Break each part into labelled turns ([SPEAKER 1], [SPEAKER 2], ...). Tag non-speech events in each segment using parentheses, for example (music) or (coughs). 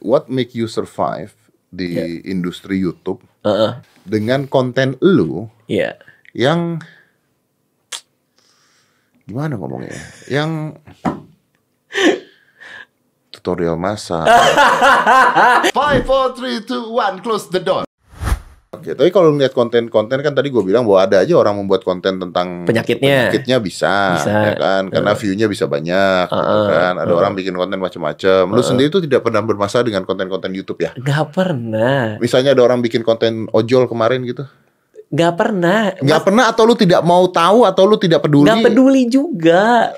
[SPEAKER 1] what make you survive di industri YouTube
[SPEAKER 2] Heeh.
[SPEAKER 1] dengan konten lu
[SPEAKER 2] Iya.
[SPEAKER 1] yang gimana ngomongnya? ya? Yang tutorial masak. (laughs) Five, four, three, two, one, close the door. Oke, tapi kalau ngeliat konten-konten kan tadi gue bilang bahwa ada aja orang membuat konten tentang
[SPEAKER 2] Penyakitnya.
[SPEAKER 1] penyakitnya bisa,
[SPEAKER 2] Bisa.
[SPEAKER 1] ya kan? Karena view-nya bisa banyak, gitu
[SPEAKER 2] Uh-uh,
[SPEAKER 1] kan? Ada orang bikin konten macam-macam. Lu sendiri tuh tidak pernah bermasalah dengan konten-konten YouTube ya?
[SPEAKER 2] Gak pernah.
[SPEAKER 1] Misalnya ada orang bikin konten ojol kemarin gitu,
[SPEAKER 2] Gak pernah.
[SPEAKER 1] nggak pernah atau lu tidak mau tahu atau lu tidak peduli?
[SPEAKER 2] Gak peduli juga.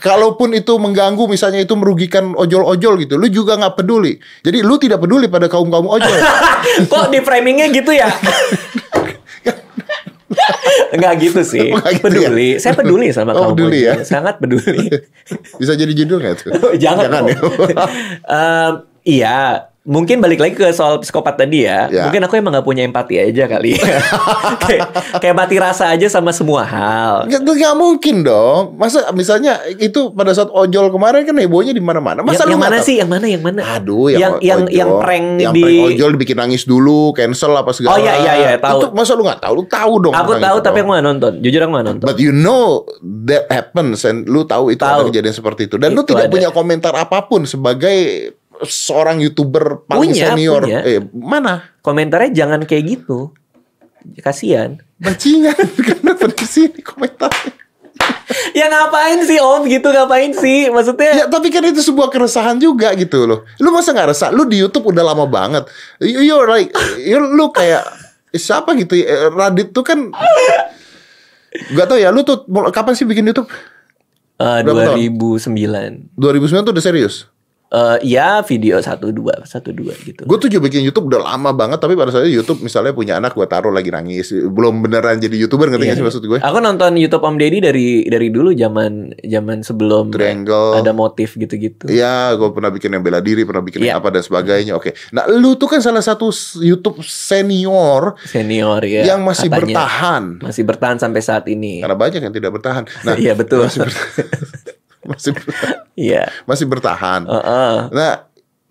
[SPEAKER 1] Kalaupun itu mengganggu, misalnya itu merugikan ojol-ojol gitu, lu juga nggak peduli. Jadi lu tidak peduli pada kaum kaum ojol. (laughs)
[SPEAKER 2] Kok di framingnya gitu ya? (laughs) Enggak gitu sih.
[SPEAKER 1] Nggak gitu ya?
[SPEAKER 2] peduli. Saya peduli sama
[SPEAKER 1] Oh,
[SPEAKER 2] kamu.
[SPEAKER 1] peduli ya?
[SPEAKER 2] Sangat peduli. (laughs)
[SPEAKER 1] Bisa jadi judul nggak tuh?
[SPEAKER 2] Jangan.
[SPEAKER 1] Jangan ya.
[SPEAKER 2] Em, iya. Mungkin balik lagi ke soal psikopat tadi ya.
[SPEAKER 1] Ya.
[SPEAKER 2] Mungkin aku emang gak punya empati aja kali ya. (laughs) kayak, kayak mati rasa aja sama semua hal.
[SPEAKER 1] Nggak, nggak mungkin dong. Masa misalnya itu pada saat ojol kemarin kan hebohnya di mana-mana. Masa
[SPEAKER 2] yang,
[SPEAKER 1] lu
[SPEAKER 2] yang mana
[SPEAKER 1] tahu?
[SPEAKER 2] sih? Yang mana? Yang mana?
[SPEAKER 1] Aduh, yang
[SPEAKER 2] yang yang,
[SPEAKER 1] ojol.
[SPEAKER 2] yang prank
[SPEAKER 1] yang
[SPEAKER 2] di
[SPEAKER 1] prank ojol dibikin nangis dulu, cancel apa segala.
[SPEAKER 2] Oh, iya, iya, iya, tahu.
[SPEAKER 1] Itu masa lu nggak tahu? Lu tahu dong.
[SPEAKER 2] Aku tahu tapi
[SPEAKER 1] dong.
[SPEAKER 2] aku gak nonton. Jujur aku gak nonton.
[SPEAKER 1] But you know that happens and lu tahu itu
[SPEAKER 2] Tahu.
[SPEAKER 1] ada kejadian seperti itu dan lu
[SPEAKER 2] Itu
[SPEAKER 1] tidak
[SPEAKER 2] ada.
[SPEAKER 1] punya komentar apa pun sebagai seorang youtuber paling
[SPEAKER 2] Punya,
[SPEAKER 1] senior.
[SPEAKER 2] punya.
[SPEAKER 1] Eh mana?
[SPEAKER 2] Komentarnya jangan kayak gitu. Kasian.
[SPEAKER 1] Bajingan (laughs) kenapa di sini komentarnya? (laughs)
[SPEAKER 2] Ya ngapain sih Om gitu ngapain sih? Maksudnya
[SPEAKER 1] Ya tapi kan itu sebuah keresahan juga gitu loh. Lu masa nggak resah? Lu di YouTube udah lama banget. You, you're like, you, lu kayak siapa gitu? ya? Radit tuh kan (laughs) Gak tau ya, lu tuh kapan sih bikin YouTube?
[SPEAKER 2] eh,
[SPEAKER 1] Berapa
[SPEAKER 2] 2009.
[SPEAKER 1] 2009 tuh udah serius.
[SPEAKER 2] Eh ya video satu dua satu dua gitu.
[SPEAKER 1] Gue tuh juga bikin YouTube udah lama banget, tapi pada saat YouTube misalnya punya anak gue taruh lagi nangis, belum beneran jadi youtuber ngerti nggak sih maksud gue?
[SPEAKER 2] Aku nonton YouTube Om Deddy dari dari dulu zaman zaman sebelum
[SPEAKER 1] Triangle.
[SPEAKER 2] ada motif gitu-gitu.
[SPEAKER 1] Iya, gue pernah bikin yang bela diri, pernah bikin yang
[SPEAKER 2] Iya.
[SPEAKER 1] apa dan sebagainya. Oke, nah lu tuh kan salah satu YouTube senior
[SPEAKER 2] Senior ya.
[SPEAKER 1] yang masih
[SPEAKER 2] katanya.
[SPEAKER 1] bertahan.
[SPEAKER 2] Masih bertahan sampai saat ini.
[SPEAKER 1] Karena banyak yang tidak bertahan. (laughs) Nah,
[SPEAKER 2] Iya betul.
[SPEAKER 1] Masih bertahan. (laughs) (laughs) masih bertahan.
[SPEAKER 2] Iya.
[SPEAKER 1] Masih bertahan.
[SPEAKER 2] Heeh.
[SPEAKER 1] Nah,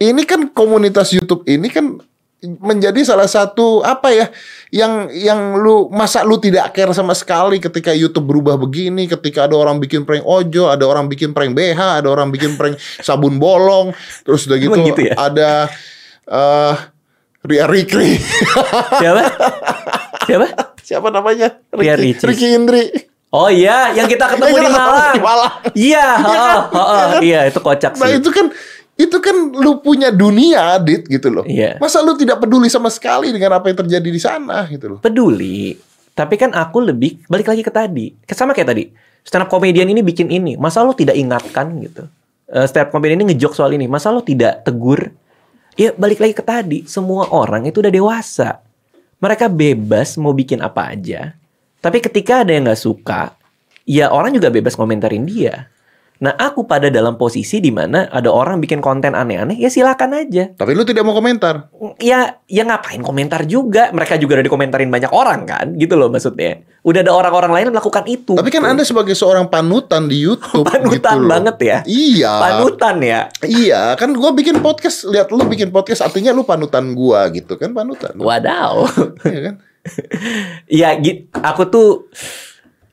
[SPEAKER 1] ini kan komunitas YouTube ini kan menjadi salah satu apa ya yang yang lu masa lu tidak care sama sekali ketika YouTube berubah begini ketika ada orang bikin prank ojo ada orang bikin prank BH ada orang bikin prank (laughs) sabun bolong terus udah gitu,
[SPEAKER 2] gitu ya?
[SPEAKER 1] ada eh Ria Rikri
[SPEAKER 2] Siapa? (laughs) Siapa?
[SPEAKER 1] siapa namanya
[SPEAKER 2] Ria Ricis.
[SPEAKER 1] Ricky Indri
[SPEAKER 2] Oh iya, yang kita ketemu di Malang. Iya,
[SPEAKER 1] Iya
[SPEAKER 2] heeh,
[SPEAKER 1] kan?
[SPEAKER 2] heeh.
[SPEAKER 1] Iya kan?
[SPEAKER 2] iya itu kocak
[SPEAKER 1] Nah
[SPEAKER 2] sih.
[SPEAKER 1] itu kan itu kan lu punya dunia, Dit gitu loh.
[SPEAKER 2] Iya.
[SPEAKER 1] Masa lu tidak peduli sama sekali dengan apa yang terjadi di sana gitu loh.
[SPEAKER 2] peduli. Tapi kan aku lebih balik lagi ke tadi. Sama kayak tadi. Stand up comedian ini bikin ini. Masa lo tidak ingatkan gitu. Eh, stand up comedian ini ngejok soal ini. Masa lo tidak tegur? Ya balik lagi ke tadi. Semua orang itu udah dewasa. Mereka bebas mau bikin apa aja. Tapi ketika ada yang nggak suka, ya orang juga bebas komentarin dia. Nah aku pada dalam posisi di mana ada orang bikin konten aneh-aneh, ya silakan aja
[SPEAKER 1] Tapi lu tidak mau komentar.
[SPEAKER 2] ya ya ngapain komentar juga mereka juga udah dikomentarin banyak orang kan gitu loh maksudnya udah ada orang-orang lain yang melakukan itu
[SPEAKER 1] Tapi kan
[SPEAKER 2] gitu.
[SPEAKER 1] Anda sebagai seorang panutan di YouTube
[SPEAKER 2] panutan
[SPEAKER 1] gitu loh.
[SPEAKER 2] banget ya
[SPEAKER 1] Iya.
[SPEAKER 2] panutan ya
[SPEAKER 1] Iya, kan gua bikin podcast, lihat lu bikin podcast artinya lu panutan gua gitu kan panutan.
[SPEAKER 2] wadaw
[SPEAKER 1] Iya kan?
[SPEAKER 2] Ya gitu aku tuh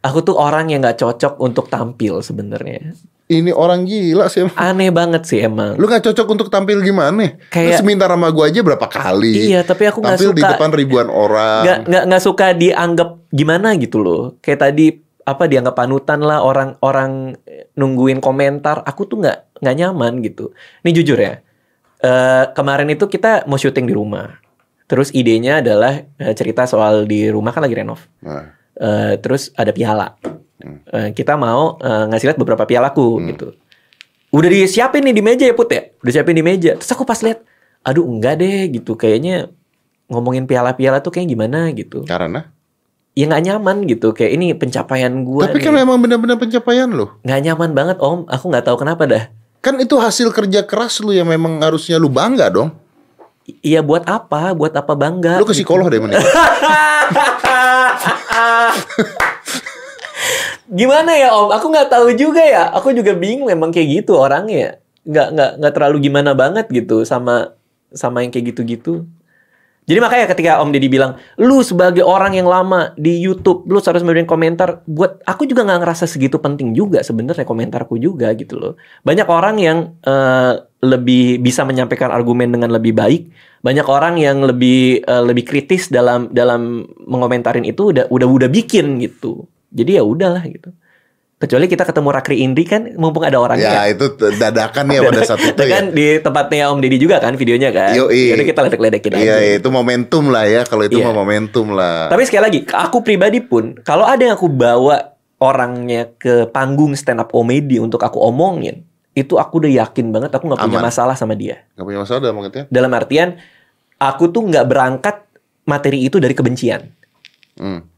[SPEAKER 2] aku tuh orang yang nggak cocok untuk tampil sebenarnya
[SPEAKER 1] Ini orang gila sih. emang.
[SPEAKER 2] aneh banget sih emang
[SPEAKER 1] Lu gak cocok untuk tampil gimana?
[SPEAKER 2] Kayak-
[SPEAKER 1] Lu seminta sama gua aja berapa kali?
[SPEAKER 2] Iya, tapi aku nggak
[SPEAKER 1] Tampil di
[SPEAKER 2] suka.
[SPEAKER 1] depan ribuan orang.
[SPEAKER 2] nggak nggak nggak suka dianggap gimana gitu loh kayak tadi apa dianggap panutan lah orang-orang nungguin komentar aku tuh nggak nggak nyaman gitu ini jujur ya Eh, kemarin itu kita mau syuting di rumah terus idenya adalah eh, cerita soal di rumah kan lagi renov.
[SPEAKER 1] Nah,
[SPEAKER 2] Eh, terus ada piala. Eh, kita mau eh, ngasih lihat beberapa pialaku gitu. Udah disiapin nih di meja ya put ya? Udah siapin di meja. Terus aku pas lihat aduh enggak deh gitu. Kayaknya ngomongin piala-piala tuh kayak gimana gitu.
[SPEAKER 1] Karena?
[SPEAKER 2] Ya nggak nyaman gitu. Kayak ini pencapaian gue
[SPEAKER 1] Tapi kan memang benar-benar pencapaian lo.
[SPEAKER 2] nggak nyaman banget om. Aku nggak tahu kenapa dah.
[SPEAKER 1] Kan itu hasil kerja keras lu yang memang harusnya lu bangga dong.
[SPEAKER 2] Iya buat apa buat apa bangga
[SPEAKER 1] Lu ke psikolog deh mending. (laughs)
[SPEAKER 2] gimana ya om aku nggak tahu juga ya aku juga bingung memang kayak gitu orangnya nggak nggak nggak terlalu gimana banget gitu sama sama yang kayak gitu-gitu. Jadi makanya ketika Om Deddy bilang, lu sebagai orang yang lama di YouTube, lu harus memberikan komentar. Buat aku juga nggak ngerasa segitu penting juga sebenarnya komentarku juga gitu loh. Banyak orang yang eh, lebih bisa menyampaikan argumen dengan lebih baik. Banyak orang yang lebih eh, lebih kritis dalam dalam mengomentarin itu udah udah udah bikin gitu. Jadi ya udahlah gitu. Kecuali kita ketemu Rakri Indri kan mumpung ada orangnya.
[SPEAKER 1] Ya itu t- dadakan ya pada saat itu
[SPEAKER 2] Itu
[SPEAKER 1] ya.
[SPEAKER 2] kan di tempatnya Om Deddy juga kan videonya kan.
[SPEAKER 1] Yoi.
[SPEAKER 2] Jadi kita ledek-ledekin aja.
[SPEAKER 1] Iya, itu momentum lah ya. Kalau itu
[SPEAKER 2] Iya.
[SPEAKER 1] mah momentum lah.
[SPEAKER 2] Tapi sekali lagi, aku pribadi pun kalau ada yang aku bawa orangnya ke panggung stand up comedy untuk aku omongin, itu aku udah yakin banget aku nggak punya
[SPEAKER 1] Aman.
[SPEAKER 2] masalah sama dia.
[SPEAKER 1] Gak punya masalah dalam pengertian.
[SPEAKER 2] Dalam artian aku tuh nggak berangkat materi itu dari kebencian.
[SPEAKER 1] Hmm.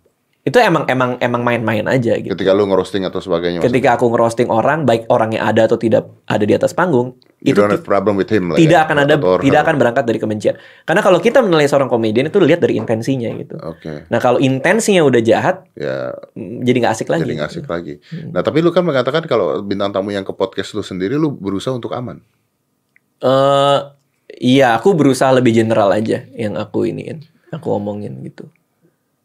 [SPEAKER 2] Itu emang emang emang main-main aja gitu.
[SPEAKER 1] Ketika lu ngerosting atau sebagainya. maksudnya.
[SPEAKER 2] Ketika aku ngerosting orang, baik orangnya ada atau tidak ada di atas panggung,
[SPEAKER 1] You
[SPEAKER 2] itu
[SPEAKER 1] don't have problem with him lah
[SPEAKER 2] tidak
[SPEAKER 1] ya.
[SPEAKER 2] akan ada tidak akan berangkat dari kebencian. Karena kalau kita menilai seorang komedian itu lihat dari intensinya gitu.
[SPEAKER 1] Oke.
[SPEAKER 2] Nah kalau intensinya udah jahat,
[SPEAKER 1] Ya
[SPEAKER 2] mm, jadi nggak asik lagi.
[SPEAKER 1] jadi nggak asik lagi. Nah tapi lu kan mengatakan kalau bintang tamu yang ke podcast lu sendiri lu berusaha untuk aman.
[SPEAKER 2] Eh, iya, aku berusaha lebih general aja yang aku iniin, aku omongin gitu.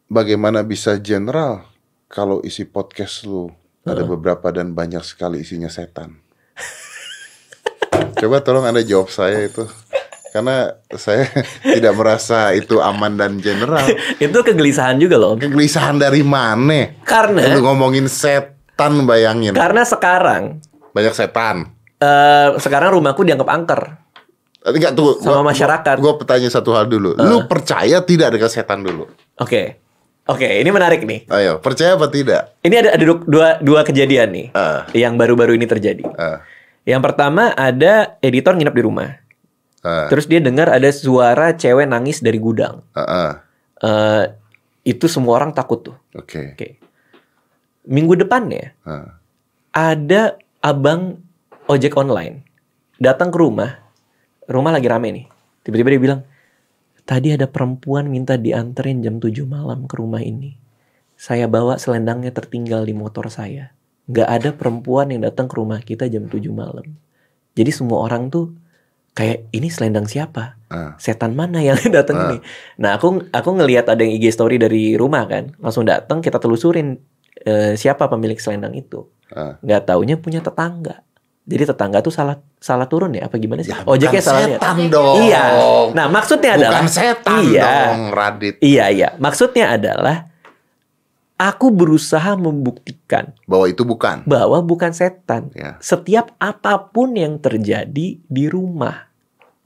[SPEAKER 1] Bagaimana bisa general kalau isi podcast lu ada beberapa dan banyak sekali isinya setan? Coba tolong anda jawab saya itu. Karena saya (laughs) tidak merasa itu aman dan general. (laughs)
[SPEAKER 2] Itu kegelisahan juga loh.
[SPEAKER 1] Kegelisahan dari mana?
[SPEAKER 2] Karena
[SPEAKER 1] Lu ngomongin setan bayangin.
[SPEAKER 2] karena sekarang
[SPEAKER 1] Banyak setan.
[SPEAKER 2] eh sekarang rumahku dianggap angker
[SPEAKER 1] Enggak tuh.
[SPEAKER 2] sama masyarakat.
[SPEAKER 1] Gue bertanya satu hal dulu. Lu percaya tidak dengan setan dulu?
[SPEAKER 2] Oke. Oke, ini menarik nih.
[SPEAKER 1] Ayo, percaya apa tidak?
[SPEAKER 2] Ini ada ada du- dua dua kejadian nih
[SPEAKER 1] Ah.
[SPEAKER 2] yang baru-baru ini terjadi.
[SPEAKER 1] Ah,
[SPEAKER 2] Yang pertama ada editor nginep di rumah.
[SPEAKER 1] ah,
[SPEAKER 2] Terus dia dengar ada suara cewek nangis dari gudang.
[SPEAKER 1] ah, ah.
[SPEAKER 2] Eh itu semua orang takut tuh.
[SPEAKER 1] Oke.
[SPEAKER 2] Oke. Minggu depannya
[SPEAKER 1] Ah.
[SPEAKER 2] ada abang ojek online datang ke rumah. Rumah lagi rame nih. Tiba-tiba dia bilang, "Tadi ada perempuan minta dianterin jam 7 malam ke rumah ini. Saya bawa selendangnya tertinggal di motor saya. Nggak ada perempuan yang datang ke rumah kita jam 7 malam." Jadi semua orang tuh kayak ini selendang siapa?
[SPEAKER 1] Ah.
[SPEAKER 2] Setan mana yang (laughs) datang
[SPEAKER 1] Ah.
[SPEAKER 2] ini? Nah, aku aku ngelihat ada yang IG story dari rumah kan. Langsung datang kita telusurin eh, siapa pemilik selendang itu
[SPEAKER 1] Ah.
[SPEAKER 2] nggak taunya punya tetangga. Jadi tetangga tuh salah salah turun ya apa gimana sih?
[SPEAKER 1] Ya,
[SPEAKER 2] Ojeknya
[SPEAKER 1] bukan
[SPEAKER 2] salah lihat.
[SPEAKER 1] setan dong.
[SPEAKER 2] Iya. Nah, maksudnya adalah
[SPEAKER 1] Bukan setan
[SPEAKER 2] iya,
[SPEAKER 1] dong, Radit.
[SPEAKER 2] Iya, iya. Maksudnya adalah aku berusaha membuktikan
[SPEAKER 1] Bahwa itu bukan.
[SPEAKER 2] bahwa bukan setan.
[SPEAKER 1] Ya.
[SPEAKER 2] Setiap apa pun yang terjadi di rumah.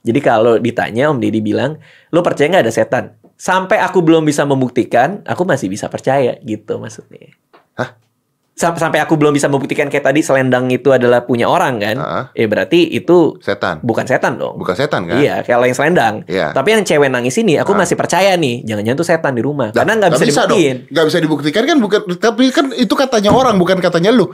[SPEAKER 2] Jadi kalau ditanya Om Deddy bilang, lo percaya nggak ada setan? Sampai aku belum bisa membuktikan, aku masih bisa percaya gitu maksudnya.
[SPEAKER 1] Hah?
[SPEAKER 2] Sam- Sampai aku belum bisa membuktikan kayak tadi selendang itu adalah punya orang kan?
[SPEAKER 1] Ah.
[SPEAKER 2] Eh berarti itu
[SPEAKER 1] Setan.
[SPEAKER 2] bukan setan dong.
[SPEAKER 1] Bukan setan kan?
[SPEAKER 2] Iya, kalau yang selendang.
[SPEAKER 1] Iya.
[SPEAKER 2] Tapi yang cewek nangis ini, aku
[SPEAKER 1] Ah.
[SPEAKER 2] masih percaya nih. Jangan-jangan tuh setan di rumah.
[SPEAKER 1] Nah,
[SPEAKER 2] Karena nggak bisa,
[SPEAKER 1] dong.
[SPEAKER 2] dibuktiin.
[SPEAKER 1] Nggak bisa dibuktikan kan bukan tapi kan itu katanya orang bukan katanya lu.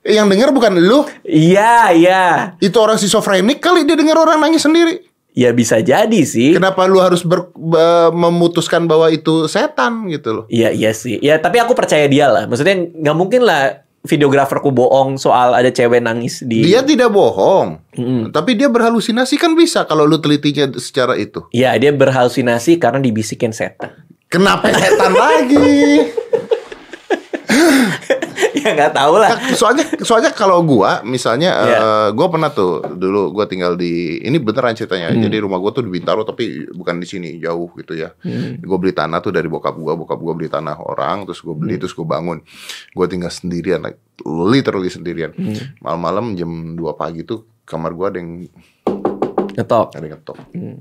[SPEAKER 1] Yang dengar bukan lu,
[SPEAKER 2] Iya, iya.
[SPEAKER 1] itu orang schizofrenik kali dia dengar orang nangis sendiri.
[SPEAKER 2] Ya bisa jadi sih.
[SPEAKER 1] Kenapa lu harus ber- be- memutuskan bahwa itu setan gitu loh?
[SPEAKER 2] Iya iya sih. Ya tapi aku percaya dia lah. Maksudnya nggak mungkin lah videograferku bohong soal ada cewek nangis di.
[SPEAKER 1] Dia tidak bohong.
[SPEAKER 2] Mm-mm.
[SPEAKER 1] Tapi dia berhalusinasi kan bisa kalau lu telitinya secara itu.
[SPEAKER 2] Iya dia berhalusinasi karena dibisikin setan.
[SPEAKER 1] Kenapa setan lagi? (laughs)
[SPEAKER 2] ya nggak tahu lah.
[SPEAKER 1] soalnya soalnya kalau gua misalnya
[SPEAKER 2] Iya.
[SPEAKER 1] eh, gua pernah tuh dulu gua tinggal di ini beneran ceritanya.
[SPEAKER 2] Hmm.
[SPEAKER 1] Jadi rumah gua tuh di Bintaro tapi bukan di sini, jauh gitu ya.
[SPEAKER 2] Hmm.
[SPEAKER 1] Gue beli tanah tuh dari bokap gua, bokap gua beli tanah orang, terus
[SPEAKER 2] Hmm.
[SPEAKER 1] beli terus gue bangun. Gue tinggal sendirian, like, literally sendirian.
[SPEAKER 2] Hmm.
[SPEAKER 1] Malam-malam jam 2 pagi tuh kamar gua ada yang
[SPEAKER 2] Ngetok.
[SPEAKER 1] ada yang ngetok.
[SPEAKER 2] Hmm.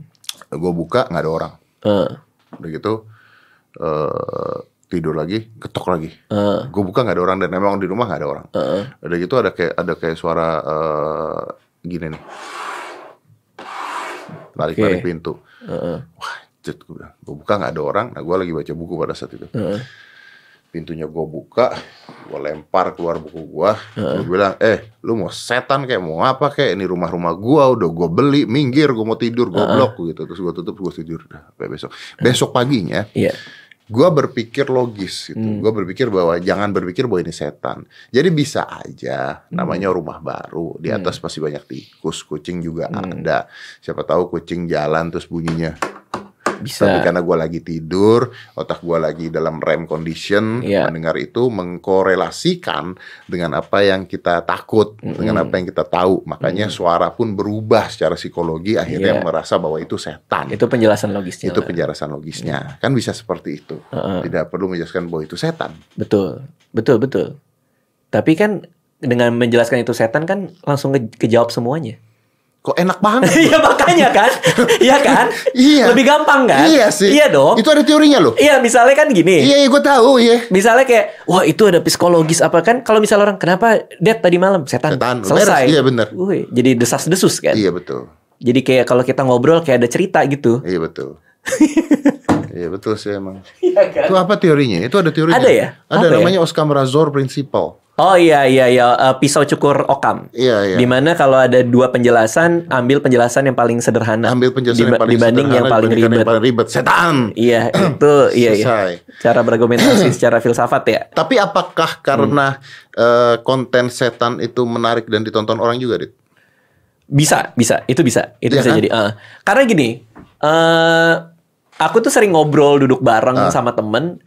[SPEAKER 1] Gue buka nggak ada orang.
[SPEAKER 2] Eh,
[SPEAKER 1] Udah gitu eh tidur lagi, ketok lagi.
[SPEAKER 2] eh,
[SPEAKER 1] Gue buka nggak ada orang dan memang di rumah nggak ada orang.
[SPEAKER 2] eh.
[SPEAKER 1] Udah gitu ada kayak ada kayak suara eh gini nih. Tarik-tarik
[SPEAKER 2] Oke.
[SPEAKER 1] pintu.
[SPEAKER 2] Heeh.
[SPEAKER 1] Wah, jet gue bilang. Gue buka nggak ada orang. Nah, gue lagi baca buku pada saat itu.
[SPEAKER 2] Heeh.
[SPEAKER 1] Pintunya gue buka, gue lempar keluar buku gue. Gue bilang, eh, lu mau setan kayak mau apa kayak ini rumah-rumah gue udah gue beli, minggir, gue mau tidur, goblok gitu. Terus gue tutup, gue tidur. Sampai besok. Besok paginya,
[SPEAKER 2] Iya.
[SPEAKER 1] Gua berpikir logis gitu.
[SPEAKER 2] Hmm.
[SPEAKER 1] Gua berpikir bahwa jangan berpikir bahwa ini setan. Jadi bisa aja
[SPEAKER 2] Hmm.
[SPEAKER 1] namanya rumah baru, di atas pasti banyak tikus, kucing juga
[SPEAKER 2] Hmm.
[SPEAKER 1] ada. Siapa tahu kucing jalan terus bunyinya.
[SPEAKER 2] Bisa.
[SPEAKER 1] Tapi karena gua lagi tidur, otak gua lagi dalam REM condition,
[SPEAKER 2] Iya.
[SPEAKER 1] mendengar itu mengkorelasikan dengan apa yang kita takut, dengan apa yang kita tahu. Makanya suara pun berubah secara psikologi, akhirnya
[SPEAKER 2] Iya.
[SPEAKER 1] merasa bahwa itu setan.
[SPEAKER 2] Itu penjelasan logisnya.
[SPEAKER 1] itu penjelasan logisnya kan bisa seperti itu
[SPEAKER 2] Heeh.
[SPEAKER 1] tidak perlu menjelaskan bahwa itu setan
[SPEAKER 2] Betul, betul, betul. Tapi kan dengan menjelaskan itu setan kan langsung ke- kejawab semuanya.
[SPEAKER 1] Kok enak banget (laughs)
[SPEAKER 2] Iya makanya kan, iya kan,
[SPEAKER 1] Iya.
[SPEAKER 2] lebih gampang kan?
[SPEAKER 1] iya sih
[SPEAKER 2] Iya dong.
[SPEAKER 1] itu ada teorinya loh
[SPEAKER 2] Iya misalnya kan gini.
[SPEAKER 1] iya iya gue tahu iya
[SPEAKER 2] Misalnya kayak, wah itu ada psikologis apa kan? Kalau misalnya orang, kenapa dead tadi malam setan,
[SPEAKER 1] Setan,
[SPEAKER 2] selesai.
[SPEAKER 1] beres, iya bener.
[SPEAKER 2] Wih, jadi desas desus kan?
[SPEAKER 1] iya betul
[SPEAKER 2] Jadi kayak kalau kita ngobrol kayak ada cerita gitu.
[SPEAKER 1] iya betul (laughs) iya betul sih emang
[SPEAKER 2] Iya kan?
[SPEAKER 1] itu apa teorinya itu ada teorinya
[SPEAKER 2] Ada ya?
[SPEAKER 1] ada
[SPEAKER 2] Apa ya?
[SPEAKER 1] namanya Oscar Razor Principle
[SPEAKER 2] Oh iya iya iya eh, pisau cukur okam.
[SPEAKER 1] iya iya
[SPEAKER 2] Di mana kalau ada dua penjelasan, ambil penjelasan yang paling sederhana.
[SPEAKER 1] ambil penjelasan yang paling
[SPEAKER 2] dibanding yang
[SPEAKER 1] sederhana
[SPEAKER 2] paling
[SPEAKER 1] dibandingkan
[SPEAKER 2] ribet.
[SPEAKER 1] yang paling ribet setan
[SPEAKER 2] Iya (clears throat) itu iya iya. Cara berargumentasi (clears throat) secara filsafat ya.
[SPEAKER 1] tapi apakah karena eh, konten setan itu menarik dan ditonton orang juga dit
[SPEAKER 2] Bisa, bisa, itu bisa, itu
[SPEAKER 1] Iya
[SPEAKER 2] bisa
[SPEAKER 1] kan?
[SPEAKER 2] jadi. eh. karena gini, eh aku tuh sering ngobrol duduk bareng
[SPEAKER 1] Ah.
[SPEAKER 2] sama temen.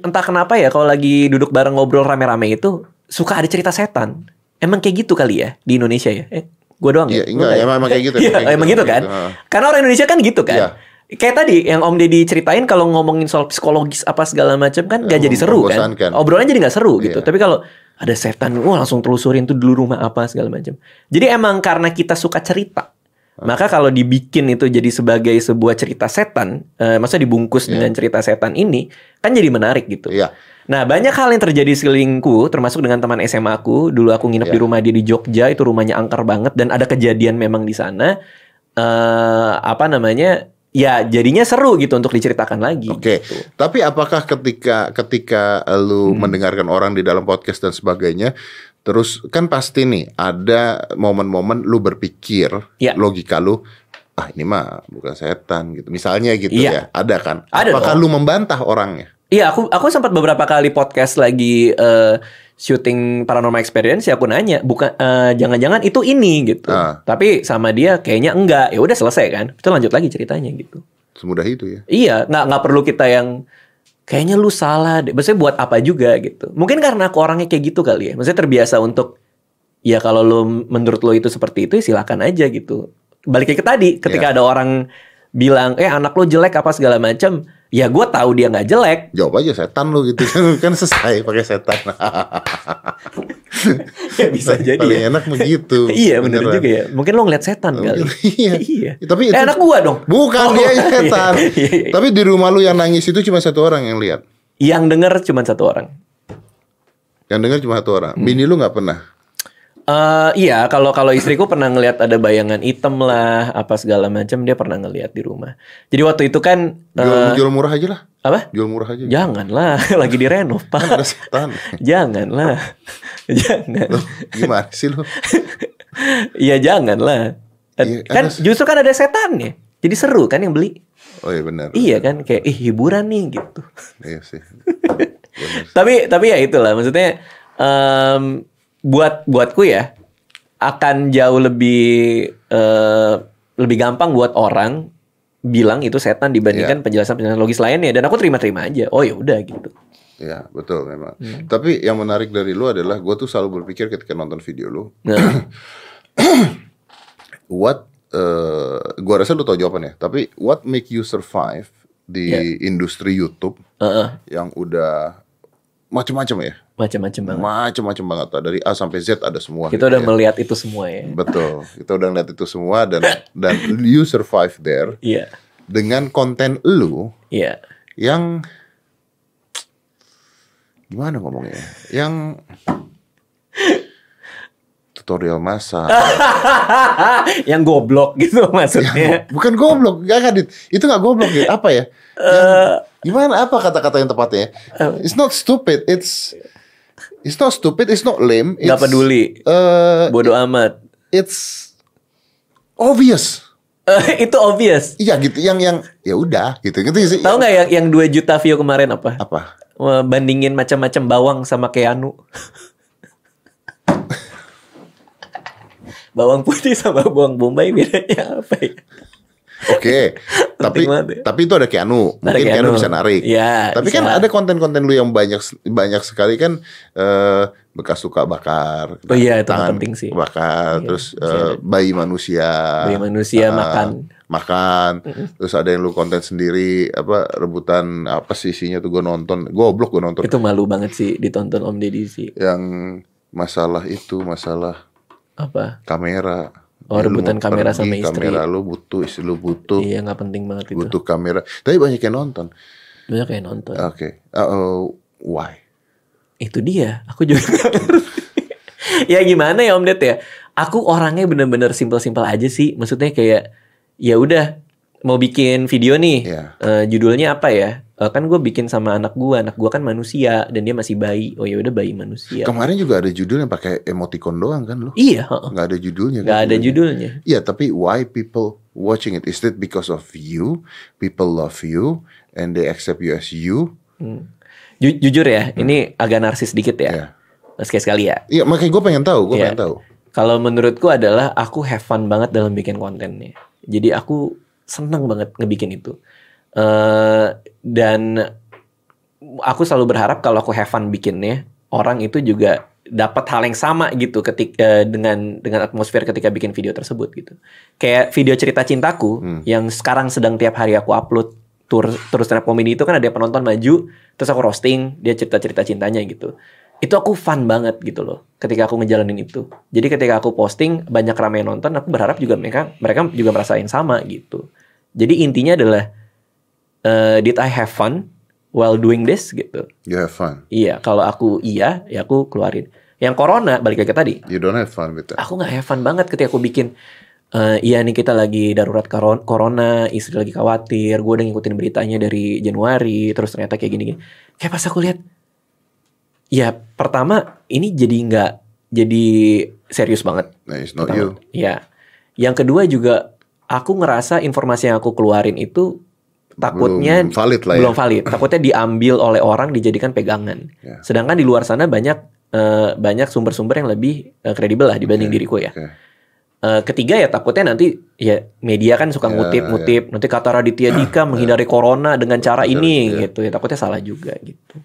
[SPEAKER 2] Entah kenapa ya, kalau lagi duduk bareng ngobrol rame-rame itu suka ada cerita setan. Emang kayak gitu kali ya di Indonesia ya? Eh, gue doang
[SPEAKER 1] Iya,
[SPEAKER 2] ya?
[SPEAKER 1] enggak,
[SPEAKER 2] Gua
[SPEAKER 1] emang- emang kayak (laughs) gitu,
[SPEAKER 2] Iya,
[SPEAKER 1] emang kayak
[SPEAKER 2] emang
[SPEAKER 1] gitu,
[SPEAKER 2] gitu kan?
[SPEAKER 1] gitu.
[SPEAKER 2] Karena orang Indonesia kan gitu kan?
[SPEAKER 1] Iya.
[SPEAKER 2] Kayak tadi yang Om Deddy ceritain kalau ngomongin soal psikologis apa segala macam kan gak
[SPEAKER 1] Eh,
[SPEAKER 2] jadi seru kan?
[SPEAKER 1] membosankan.
[SPEAKER 2] Obrolannya jadi nggak seru gitu.
[SPEAKER 1] Iya.
[SPEAKER 2] Tapi kalau ada setan, wah langsung telusurin tuh dulu rumah apa segala macam. Jadi emang karena kita suka cerita, maka kalau dibikin itu jadi sebagai sebuah cerita setan, eh, maksudnya dibungkus
[SPEAKER 1] Iya.
[SPEAKER 2] dengan cerita setan ini, kan jadi menarik gitu.
[SPEAKER 1] Iya.
[SPEAKER 2] Nah banyak hal yang terjadi sekelilingku, termasuk dengan teman SMA aku. Dulu aku nginep
[SPEAKER 1] Iya.
[SPEAKER 2] di rumah dia di Jogja, itu rumahnya angker banget dan ada kejadian memang di sana. eh apa namanya? Ya jadinya seru gitu untuk diceritakan lagi.
[SPEAKER 1] Oke,
[SPEAKER 2] gitu.
[SPEAKER 1] tapi apakah ketika ketika lu
[SPEAKER 2] Hmm.
[SPEAKER 1] mendengarkan orang di dalam podcast dan sebagainya, terus kan pasti nih ada momen-momen lu berpikir
[SPEAKER 2] Iya.
[SPEAKER 1] logika lu, ah ini mah bukan setan gitu, misalnya gitu ya,
[SPEAKER 2] Iya.
[SPEAKER 1] ada kan?
[SPEAKER 2] Ada
[SPEAKER 1] apakah
[SPEAKER 2] dong.
[SPEAKER 1] lu membantah orangnya?
[SPEAKER 2] Iya, aku aku sempat beberapa kali podcast lagi eh, syuting paranormal experience ya aku nanya, bukan eh, jangan-jangan itu ini gitu.
[SPEAKER 1] Ah.
[SPEAKER 2] Tapi sama dia kayaknya enggak. Ya udah selesai kan. Kita lanjut lagi ceritanya gitu.
[SPEAKER 1] Semudah itu ya?
[SPEAKER 2] Iya, nggak nggak perlu kita yang kayaknya lu salah deh. Maksudnya buat apa juga gitu. Mungkin karena aku orangnya kayak gitu kali ya. Maksudnya terbiasa untuk ya kalau lu menurut lu itu seperti itu ya silakan aja gitu. Balik ke tadi, ketika ada orang bilang eh anak lu jelek apa segala macam, ya gue tahu dia nggak jelek.
[SPEAKER 1] Jawab aja setan lu gitu (laughs) kan selesai pakai setan.
[SPEAKER 2] ya bisa jadi.
[SPEAKER 1] Paling
[SPEAKER 2] ya.
[SPEAKER 1] enak begitu. (laughs)
[SPEAKER 2] iya bener
[SPEAKER 1] Beneran.
[SPEAKER 2] juga ya. Mungkin lo ngeliat setan kali. (laughs)
[SPEAKER 1] Iya.
[SPEAKER 2] iya.
[SPEAKER 1] Tapi
[SPEAKER 2] Eh,
[SPEAKER 1] itu-
[SPEAKER 2] anak gua dong.
[SPEAKER 1] Bukan
[SPEAKER 2] Oh,
[SPEAKER 1] dia
[SPEAKER 2] iya,
[SPEAKER 1] setan.
[SPEAKER 2] iya, iya.
[SPEAKER 1] Tapi di rumah lu yang nangis itu cuma satu orang yang lihat.
[SPEAKER 2] Yang denger cuma satu orang.
[SPEAKER 1] Yang dengar cuma satu orang.
[SPEAKER 2] Hmm.
[SPEAKER 1] Bini lu nggak pernah.
[SPEAKER 2] Eh iya, kalau kalau istriku pernah ngelihat ada bayangan hitam lah, apa segala macam dia pernah ngelihat di rumah. Jadi waktu itu kan
[SPEAKER 1] Jual,
[SPEAKER 2] eh,
[SPEAKER 1] jual murah aja lah.
[SPEAKER 2] apa?
[SPEAKER 1] Jual murah aja.
[SPEAKER 2] Janganlah, (laughs) lagi direnov,
[SPEAKER 1] Kan ada
[SPEAKER 2] Pak.
[SPEAKER 1] setan. (laughs)
[SPEAKER 2] Janganlah. (laughs) Jangan.
[SPEAKER 1] Loh, gimana sih lu?
[SPEAKER 2] Iya, janganlah.
[SPEAKER 1] Iya,
[SPEAKER 2] kan
[SPEAKER 1] ada-
[SPEAKER 2] justru kan ada setannya. Jadi seru kan yang beli.
[SPEAKER 1] Oh iya benar.
[SPEAKER 2] Iya kan kayak ih hiburan nih gitu.
[SPEAKER 1] Iya sih.
[SPEAKER 2] Tapi tapi ya itulah maksudnya em, buat buatku ya akan jauh lebih eh, lebih gampang buat orang bilang itu setan dibandingkan penjelasan-penjelasan logis lainnya dan aku terima-terima aja. Oh ya udah gitu.
[SPEAKER 1] Iya betul memang.
[SPEAKER 2] Hmm.
[SPEAKER 1] Tapi yang menarik dari lu adalah gue tuh selalu berpikir ketika nonton video lu,
[SPEAKER 2] Nah, (coughs)
[SPEAKER 1] what eh gua rasa lu tau jawabannya. Tapi what make you survive di
[SPEAKER 2] Iya.
[SPEAKER 1] industri YouTube
[SPEAKER 2] heeh,
[SPEAKER 1] yang udah macam-macam ya,
[SPEAKER 2] macam-macam banget.
[SPEAKER 1] macam-macam banget. Dari A sampai Z ada semua.
[SPEAKER 2] Kita
[SPEAKER 1] gitu
[SPEAKER 2] udah
[SPEAKER 1] ya.
[SPEAKER 2] melihat itu semua ya.
[SPEAKER 1] Betul, (laughs) kita udah ngeliat itu semua dan dan you survive there
[SPEAKER 2] Iya.
[SPEAKER 1] dengan konten lu
[SPEAKER 2] Iya.
[SPEAKER 1] yang gimana ngomongnya? Yang tutorial masak. (laughs)
[SPEAKER 2] yang goblok gitu maksudnya.
[SPEAKER 1] Bukan goblok, gak kadit. Itu gak goblok ya. Apa ya?
[SPEAKER 2] Eh,
[SPEAKER 1] Yang- gimana apa kata-kata yang tepatnya? It's not stupid. It's It's not stupid. It's not lame. It's,
[SPEAKER 2] peduli.
[SPEAKER 1] eh,
[SPEAKER 2] Bodoh amat.
[SPEAKER 1] it's obvious.
[SPEAKER 2] Eh, itu obvious.
[SPEAKER 1] Iya gitu, yang yang ya udah gitu gitu sih.
[SPEAKER 2] Tahu nggak yang yang 2 juta view kemarin apa?
[SPEAKER 1] Apa?
[SPEAKER 2] Bandingin macam-macam bawang sama Keanu. (laughs) bawang putih sama bawang bombay bedanya apa ya?
[SPEAKER 1] Oke, (laughs) tapi
[SPEAKER 2] ya.
[SPEAKER 1] tapi itu ada Keanu,
[SPEAKER 2] Ada
[SPEAKER 1] mungkin Keanu.
[SPEAKER 2] Keanu.
[SPEAKER 1] bisa narik.
[SPEAKER 2] Iya,
[SPEAKER 1] tapi kan
[SPEAKER 2] bisa.
[SPEAKER 1] ada konten-konten lu yang banyak banyak sekali kan eh, bekas luka bakar.
[SPEAKER 2] Oh iya, itu
[SPEAKER 1] tangan
[SPEAKER 2] penting sih.
[SPEAKER 1] Bakar,
[SPEAKER 2] Iya,
[SPEAKER 1] terus eh, bayi manusia.
[SPEAKER 2] Bayi manusia
[SPEAKER 1] eh,
[SPEAKER 2] makan.
[SPEAKER 1] Makan. Terus ada yang lu konten sendiri apa rebutan apa sih isinya tuh gue nonton. Goblok gue nonton.
[SPEAKER 2] Itu malu banget sih ditonton Om Deddy sih.
[SPEAKER 1] Yang masalah itu masalah
[SPEAKER 2] Apa?
[SPEAKER 1] kamera.
[SPEAKER 2] Oh,
[SPEAKER 1] Ya, lu
[SPEAKER 2] rebutan kamera
[SPEAKER 1] pergi,
[SPEAKER 2] sama istri.
[SPEAKER 1] Kamera lu butuh, istri lu butuh.
[SPEAKER 2] Iya nggak penting banget itu.
[SPEAKER 1] butuh kamera. Tapi banyak yang nonton.
[SPEAKER 2] Banyak yang nonton.
[SPEAKER 1] Oke. Uh, why?
[SPEAKER 2] Itu dia. Aku juga (laughs) ya gimana ya Om Ded ya? Aku orangnya bener-bener simpel-simpel aja sih. Maksudnya kayak ya udah mau bikin video nih.
[SPEAKER 1] Iya.
[SPEAKER 2] Eh, judulnya apa ya? Eh, kan gue bikin sama anak gue. Anak gue kan manusia dan dia masih bayi. Oh ya udah bayi manusia.
[SPEAKER 1] Kemarin juga ada judul yang pakai emoticon doang kan lo?
[SPEAKER 2] Iya.
[SPEAKER 1] Nggak ada judulnya.
[SPEAKER 2] Nggak
[SPEAKER 1] kan
[SPEAKER 2] ada judulnya.
[SPEAKER 1] Iya, tapi why people watching it? Is it because of you? People love you and they accept you as you?
[SPEAKER 2] Hmm. Ju- jujur ya, ini agak narsis dikit ya.
[SPEAKER 1] Iya.
[SPEAKER 2] Sekali-sekali ya.
[SPEAKER 1] Iya, makanya gue pengen tahu. Gue
[SPEAKER 2] Iya.
[SPEAKER 1] pengen tahu.
[SPEAKER 2] Kalau menurutku adalah aku have fun banget dalam bikin kontennya. Jadi aku seneng banget ngebikin itu. eh dan aku selalu berharap kalau aku have fun bikinnya, orang itu juga dapat hal yang sama gitu ketika dengan dengan atmosfer ketika bikin video tersebut gitu. Kayak video cerita cintaku
[SPEAKER 1] Hmm.
[SPEAKER 2] yang sekarang sedang tiap hari aku upload tur terus stand comedy itu kan ada penonton maju terus aku roasting dia cerita-cerita cintanya gitu. Itu aku fun banget gitu loh ketika aku ngejalanin itu. Jadi ketika aku posting banyak ramai nonton, aku berharap juga mereka mereka juga merasa yang sama gitu. Jadi intinya adalah eh, did I have fun while doing this gitu.
[SPEAKER 1] You have fun.
[SPEAKER 2] Iya, kalau aku iya, ya aku keluarin. Yang corona balik lagi ke tadi,
[SPEAKER 1] You don't have fun with that.
[SPEAKER 2] aku nggak have fun banget ketika aku bikin eh, iya nih kita lagi darurat corona, istri lagi khawatir, gue udah ngikutin beritanya dari Januari, terus ternyata kayak gini-gini. Kayak pas aku lihat, ya pertama ini jadi nggak jadi serius banget.
[SPEAKER 1] Nah, it's not
[SPEAKER 2] Pertama.
[SPEAKER 1] you.
[SPEAKER 2] Iya. Yang kedua juga aku ngerasa informasi yang aku keluarin itu takutnya
[SPEAKER 1] Belum valid lah ya.
[SPEAKER 2] belum valid. (clears throat) Takutnya diambil oleh orang dijadikan pegangan.
[SPEAKER 1] Ya.
[SPEAKER 2] Sedangkan di luar sana banyak eh, banyak sumber-sumber yang lebih eh, kredibel lah dibanding
[SPEAKER 1] Oke,
[SPEAKER 2] diriku ya.
[SPEAKER 1] oke.
[SPEAKER 2] Eh, ketiga ya takutnya nanti ya media kan suka
[SPEAKER 1] Ya,
[SPEAKER 2] ngutip-ngutip nanti kata Raditya (clears throat) Dika menghindari corona dengan cara
[SPEAKER 1] Benar,
[SPEAKER 2] ini
[SPEAKER 1] ya.
[SPEAKER 2] gitu ya takutnya salah juga gitu.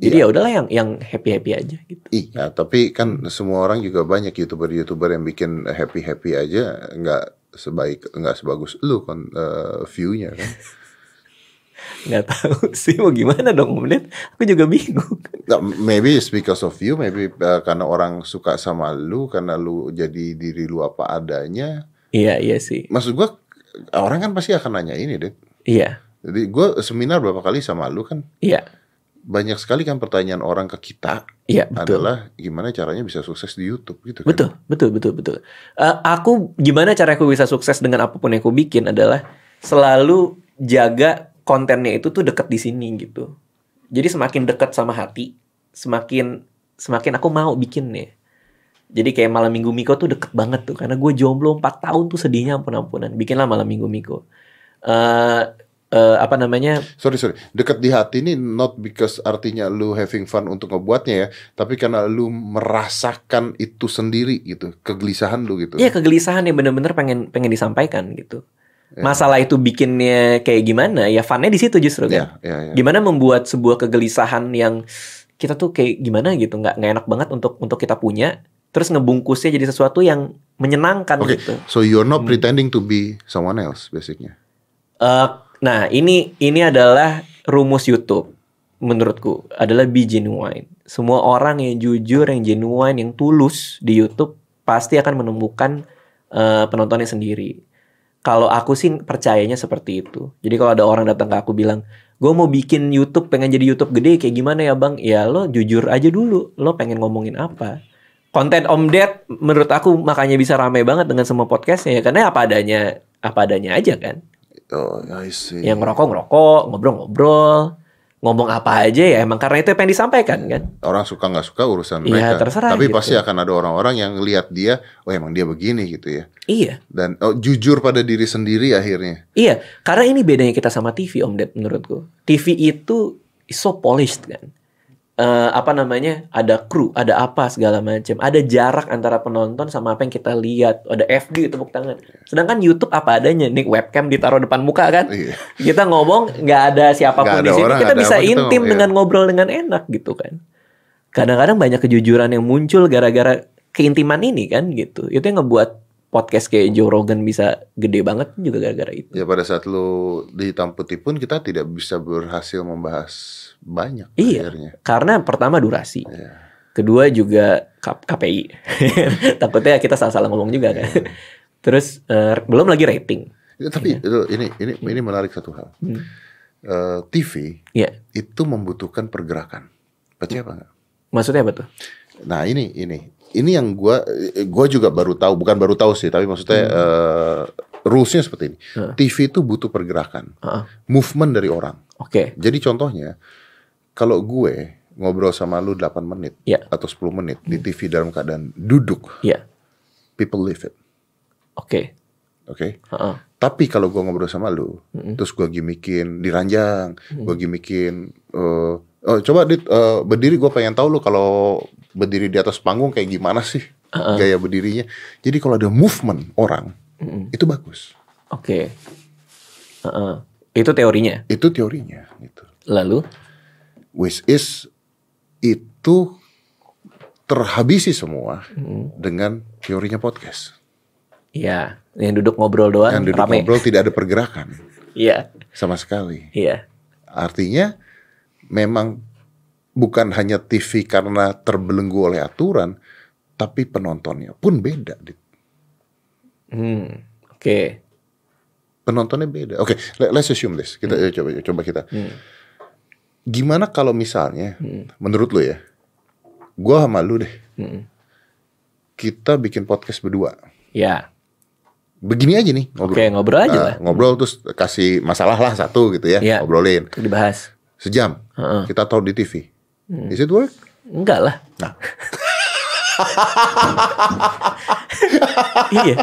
[SPEAKER 2] Jadi ya udahlah yang yang happy happy aja gitu.
[SPEAKER 1] Iya, tapi kan semua orang juga banyak youtuber-youtuber yang bikin happy happy aja nggak sebaik nggak sebagus lu kan eh, view-nya kan. (laughs)
[SPEAKER 2] nggak tahu (laughs) sih mau gimana dong menit aku juga bingung (laughs)
[SPEAKER 1] Nah, maybe it's because of you, maybe eh, karena orang suka sama lu, karena lu jadi diri lu apa adanya.
[SPEAKER 2] iya iya sih
[SPEAKER 1] Maksud gua orang kan pasti akan nanya ini deh.
[SPEAKER 2] iya
[SPEAKER 1] Jadi gua seminar berapa kali sama lu kan
[SPEAKER 2] iya
[SPEAKER 1] banyak sekali kan pertanyaan orang ke kita
[SPEAKER 2] iya betul.
[SPEAKER 1] adalah gimana caranya bisa sukses di YouTube gitu kan.
[SPEAKER 2] betul betul betul betul. Eh, aku gimana cara aku bisa sukses dengan apa pun yang aku bikin adalah selalu jaga kontennya itu tuh deket di sini gitu. Jadi semakin dekat sama hati semakin semakin aku mau bikinnya. Jadi kayak malam minggu Miko tuh deket banget tuh karena gue jomblo 4 tahun tuh sedihnya ampun ampunan bikinlah malam minggu Miko. Eh eh, apa namanya
[SPEAKER 1] Sorry sorry, dekat di hati ini not because artinya lu having fun untuk ngebuatnya ya, tapi karena lu merasakan itu sendiri gitu, kegelisahan lu gitu.
[SPEAKER 2] Iya kegelisahan yang bener-bener pengen pengen disampaikan gitu.
[SPEAKER 1] Ya.
[SPEAKER 2] Masalah itu bikinnya kayak gimana? Ya funnya di situ justru kan.
[SPEAKER 1] ya, ya.
[SPEAKER 2] Gimana membuat sebuah kegelisahan yang kita tuh kayak gimana gitu, nggak nggak enak banget untuk untuk kita punya, terus ngebungkusnya jadi sesuatu yang menyenangkan
[SPEAKER 1] Oke,
[SPEAKER 2] gitu.
[SPEAKER 1] so you're not
[SPEAKER 2] Hmm.
[SPEAKER 1] pretending to be someone else basicnya.
[SPEAKER 2] Eh, nah ini ini adalah rumus YouTube menurutku adalah be genuine. Semua orang yang jujur, yang genuine, yang tulus di YouTube pasti akan menemukan eh, penontonnya sendiri. Kalau aku sih percayanya seperti itu. Jadi kalau ada orang datang ke aku bilang, gue mau bikin YouTube, pengen jadi YouTube gede, kayak gimana ya bang? Ya lo jujur aja dulu, lo pengen ngomongin apa? Konten Om Ded menurut aku makanya bisa ramai banget dengan semua podcastnya ya karena apa adanya apa adanya aja kan
[SPEAKER 1] Oh, I see.
[SPEAKER 2] yang ngerokok ngerokok ngobrol ngobrol ngomong apa aja ya emang karena itu yang disampaikan kan.
[SPEAKER 1] Orang suka nggak suka urusan
[SPEAKER 2] Iya,
[SPEAKER 1] mereka.
[SPEAKER 2] terserah
[SPEAKER 1] Tapi
[SPEAKER 2] gitu.
[SPEAKER 1] pasti akan ada orang-orang yang lihat dia, oh emang dia begini gitu ya.
[SPEAKER 2] Iya.
[SPEAKER 1] Dan oh, jujur pada diri sendiri akhirnya.
[SPEAKER 2] Iya, karena ini bedanya kita sama TV Om Ded menurutku. TV itu so polished kan. Eh, apa namanya? Ada kru, ada apa segala macam. Ada jarak antara penonton sama apa yang kita lihat. Ada FD tepuk tangan. Sedangkan YouTube apa adanya. Nih webcam ditaruh depan muka kan.
[SPEAKER 1] Iya.
[SPEAKER 2] Kita ngomong nggak ada siapa
[SPEAKER 1] pun
[SPEAKER 2] di
[SPEAKER 1] ada
[SPEAKER 2] sini.
[SPEAKER 1] orang,
[SPEAKER 2] kita bisa
[SPEAKER 1] apa, kita
[SPEAKER 2] intim
[SPEAKER 1] ngomong,
[SPEAKER 2] dengan ngobrol dengan enak gitu kan. Kadang-kadang banyak kejujuran yang muncul gara-gara keintiman ini kan gitu. Itu yang ngebuat podcast kayak Joe Rogan bisa gede banget juga gara-gara itu.
[SPEAKER 1] Ya pada saat lu di hitam putih pun kita tidak bisa berhasil membahas banyak
[SPEAKER 2] Iya.
[SPEAKER 1] akhirnya.
[SPEAKER 2] Karena pertama durasi,
[SPEAKER 1] Iya.
[SPEAKER 2] kedua juga KPI. (laughs) Takutnya kita salah-salah ngomong juga kan.
[SPEAKER 1] Iya.
[SPEAKER 2] Terus eh, belum lagi rating.
[SPEAKER 1] Ya, tapi itu, ini ini ini menarik satu hal.
[SPEAKER 2] Hmm.
[SPEAKER 1] Eh, TV
[SPEAKER 2] Iya.
[SPEAKER 1] itu membutuhkan pergerakan. Percaya apa?
[SPEAKER 2] Maksudnya apa tuh?
[SPEAKER 1] Nah ini ini ini yang gua gua juga baru tahu bukan baru tahu sih tapi maksudnya eh, rulesnya seperti ini.
[SPEAKER 2] Hmm.
[SPEAKER 1] TV itu butuh pergerakan, movement dari orang.
[SPEAKER 2] Oke.
[SPEAKER 1] Jadi contohnya kalau gue ngobrol sama lu 8 menit
[SPEAKER 2] Iya.
[SPEAKER 1] atau 10 menit di TV dalam keadaan duduk,
[SPEAKER 2] Iya.
[SPEAKER 1] people live it.
[SPEAKER 2] Oke.
[SPEAKER 1] Oke.
[SPEAKER 2] Heeh.
[SPEAKER 1] Tapi kalau gua ngobrol sama lu, terus gua gimikin diranjang, gua gimikin eh oh, coba dit eh, berdiri gua pengen tahu lu kalau berdiri di atas panggung kayak gimana sih gaya berdirinya. Jadi kalau ada movement orang, itu bagus.
[SPEAKER 2] Oke. Heeh. Itu teorinya.
[SPEAKER 1] Itu teorinya gitu.
[SPEAKER 2] Lalu
[SPEAKER 1] Which is itu terhabisi semua dengan teorinya podcast.
[SPEAKER 2] ya, yang duduk ngobrol doang
[SPEAKER 1] Yang duduk
[SPEAKER 2] rame.
[SPEAKER 1] ngobrol tidak ada pergerakan
[SPEAKER 2] Iya.
[SPEAKER 1] sama sekali.
[SPEAKER 2] Iya.
[SPEAKER 1] Artinya memang bukan hanya TV karena terbelenggu oleh aturan, tapi penontonnya pun beda.
[SPEAKER 2] Hmm. Oke.
[SPEAKER 1] Penontonnya beda. Oke, let- let's assume this. Kita eh, coba coba kita. Gimana kalau misalnya, menurut lu ya, gua sama lu deh,
[SPEAKER 2] Hmm.
[SPEAKER 1] kita bikin podcast berdua.
[SPEAKER 2] Ya.
[SPEAKER 1] Begini aja nih ngobrol.
[SPEAKER 2] Oke, ngobrol aja
[SPEAKER 1] Nah,
[SPEAKER 2] lah.
[SPEAKER 1] Ngobrol terus kasih masalah lah satu gitu ya,
[SPEAKER 2] Iya.
[SPEAKER 1] ngobrolin
[SPEAKER 2] dibahas.
[SPEAKER 1] Sejam.
[SPEAKER 2] Heeh.
[SPEAKER 1] Kita taruh di TV. Is it work?
[SPEAKER 2] Enggak lah.
[SPEAKER 1] Nah.
[SPEAKER 2] iya.